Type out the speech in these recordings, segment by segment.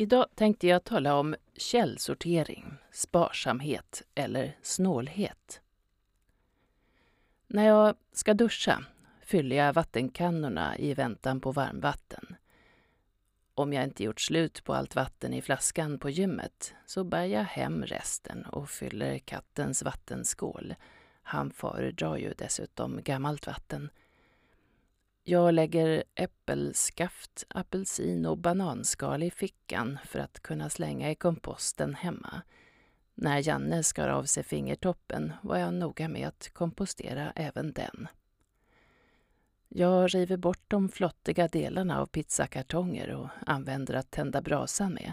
Idag tänkte jag tala om källsortering, sparsamhet eller snålhet. När jag ska duscha fyller jag vattenkannorna i väntan på varmvatten. Om jag inte gjort slut på allt vatten i flaskan på gymmet så bär jag hem resten och fyller kattens vattenskål. Han föredrar ju dessutom gammalt vatten. Jag lägger äppelskaft, apelsin och bananskal i fickan för att kunna slänga i komposten hemma. När Janne skar av sig fingertoppen var jag noga med att kompostera även den. Jag river bort de flottiga delarna av pizzakartonger och använder att tända brasan med.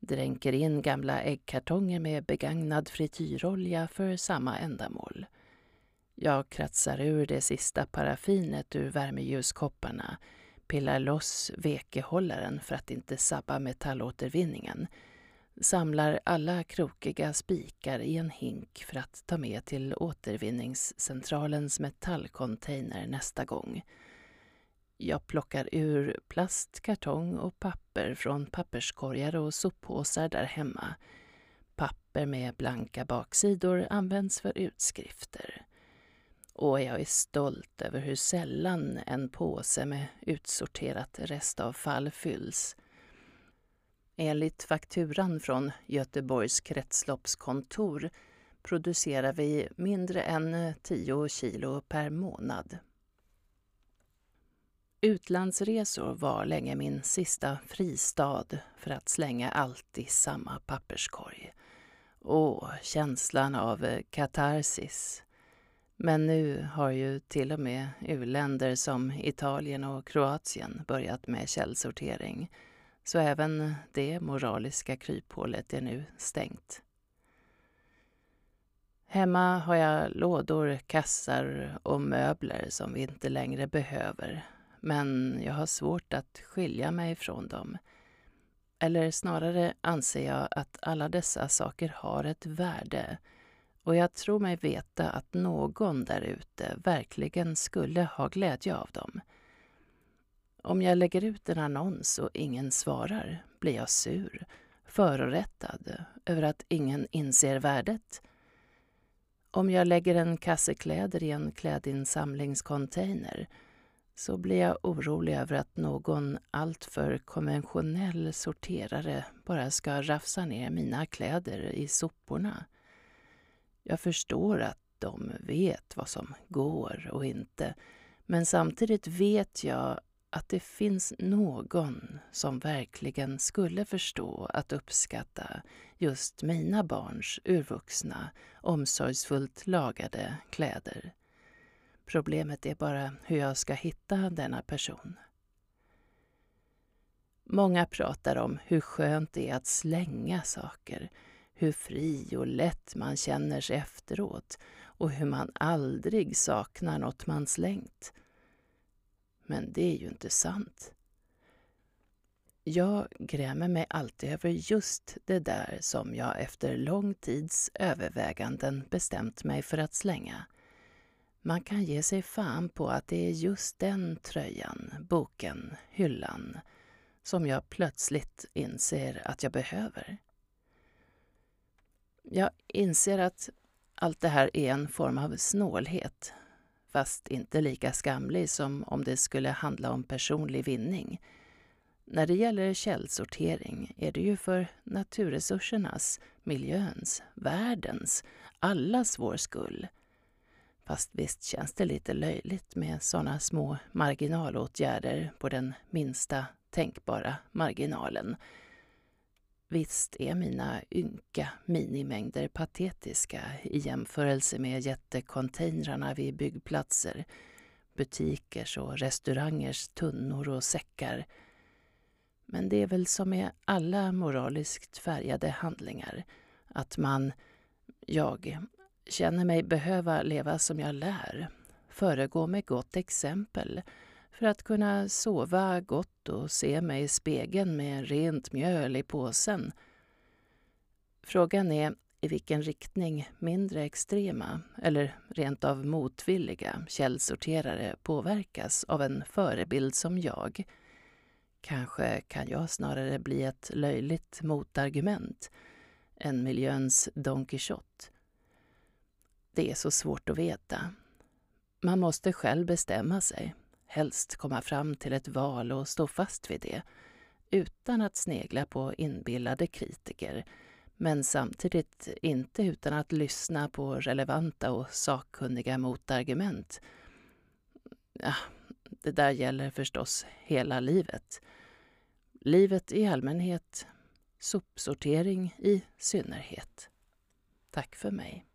Dränker in gamla äggkartonger med begagnad frityrolja för samma ändamål. Jag kratsar ur det sista paraffinet ur värmeljuskopparna, pillar loss vekehållaren för att inte sabba metallåtervinningen, samlar alla krokiga spikar i en hink för att ta med till återvinningscentralens metallcontainer nästa gång. Jag plockar ur plast, kartong och papper från papperskorgar och soppåsar där hemma. Papper med blanka baksidor används för utskrifter. Och jag är stolt över hur sällan en påse med utsorterat restavfall fylls. Enligt fakturan från Göteborgs kretsloppskontor producerar vi mindre än 10 kilo per månad. Utlandsresor var länge min sista fristad för att slänga allt i samma papperskorg. Åh, känslan av katarsis. Men nu har ju till och med u-länder som Italien och Kroatien börjat med källsortering. Så även det moraliska kryphålet är nu stängt. Hemma har jag lådor, kassar och möbler som vi inte längre behöver. Men jag har svårt att skilja mig från dem. Eller snarare anser jag att alla dessa saker har ett värde och jag tror mig veta att någon där ute verkligen skulle ha glädje av dem. Om jag lägger ut en annons och ingen svarar blir jag sur, förorättad över att ingen inser värdet. Om jag lägger en kasse kläder i en klädinsamlingscontainer så blir jag orolig över att någon alltför konventionell sorterare bara ska rafsa ner mina kläder i soporna. Jag förstår att de vet vad som går och inte, men samtidigt vet jag att det finns någon som verkligen skulle förstå att uppskatta just mina barns urvuxna, omsorgsfullt lagade kläder. Problemet är bara hur jag ska hitta denna person. Många pratar om hur skönt det är att slänga saker, hur fri och lätt man känner sig efteråt och hur man aldrig saknar något man slängt. Men det är ju inte sant. Jag grämer mig alltid över just det där som jag efter lång tids överväganden bestämt mig för att slänga. Man kan ge sig fan på att det är just den tröjan, boken, hyllan som jag plötsligt inser att jag behöver. Jag inser att allt det här är en form av snålhet, fast inte lika skamlig som om det skulle handla om personlig vinning. När det gäller källsortering är det ju för naturresursernas, miljöns, världens, allas vår skull. Fast visst känns det lite löjligt med sådana små marginalåtgärder på den minsta tänkbara marginalen Visst är mina ynka minimängder patetiska i jämförelse med jättecontainrarna vid byggplatser, butikers och restaurangers tunnor och säckar. Men det är väl som med alla moraliskt färgade handlingar, att man, jag, känner mig behöva leva som jag lär, föregå med gott exempel, för att kunna sova gott och se mig i spegeln med rent mjöl i påsen. Frågan är i vilken riktning mindre extrema, eller rent av motvilliga, källsorterare påverkas av en förebild som jag. Kanske kan jag snarare bli ett löjligt motargument än miljöns Don Quijote. Det är så svårt att veta. Man måste själv bestämma sig, helst komma fram till ett val och stå fast vid det, utan att snegla på inbillade kritiker, men samtidigt inte utan att lyssna på relevanta och sakkunniga motargument. Ja, det där gäller förstås hela livet. Livet i allmänhet, sopsortering i synnerhet. Tack för mig.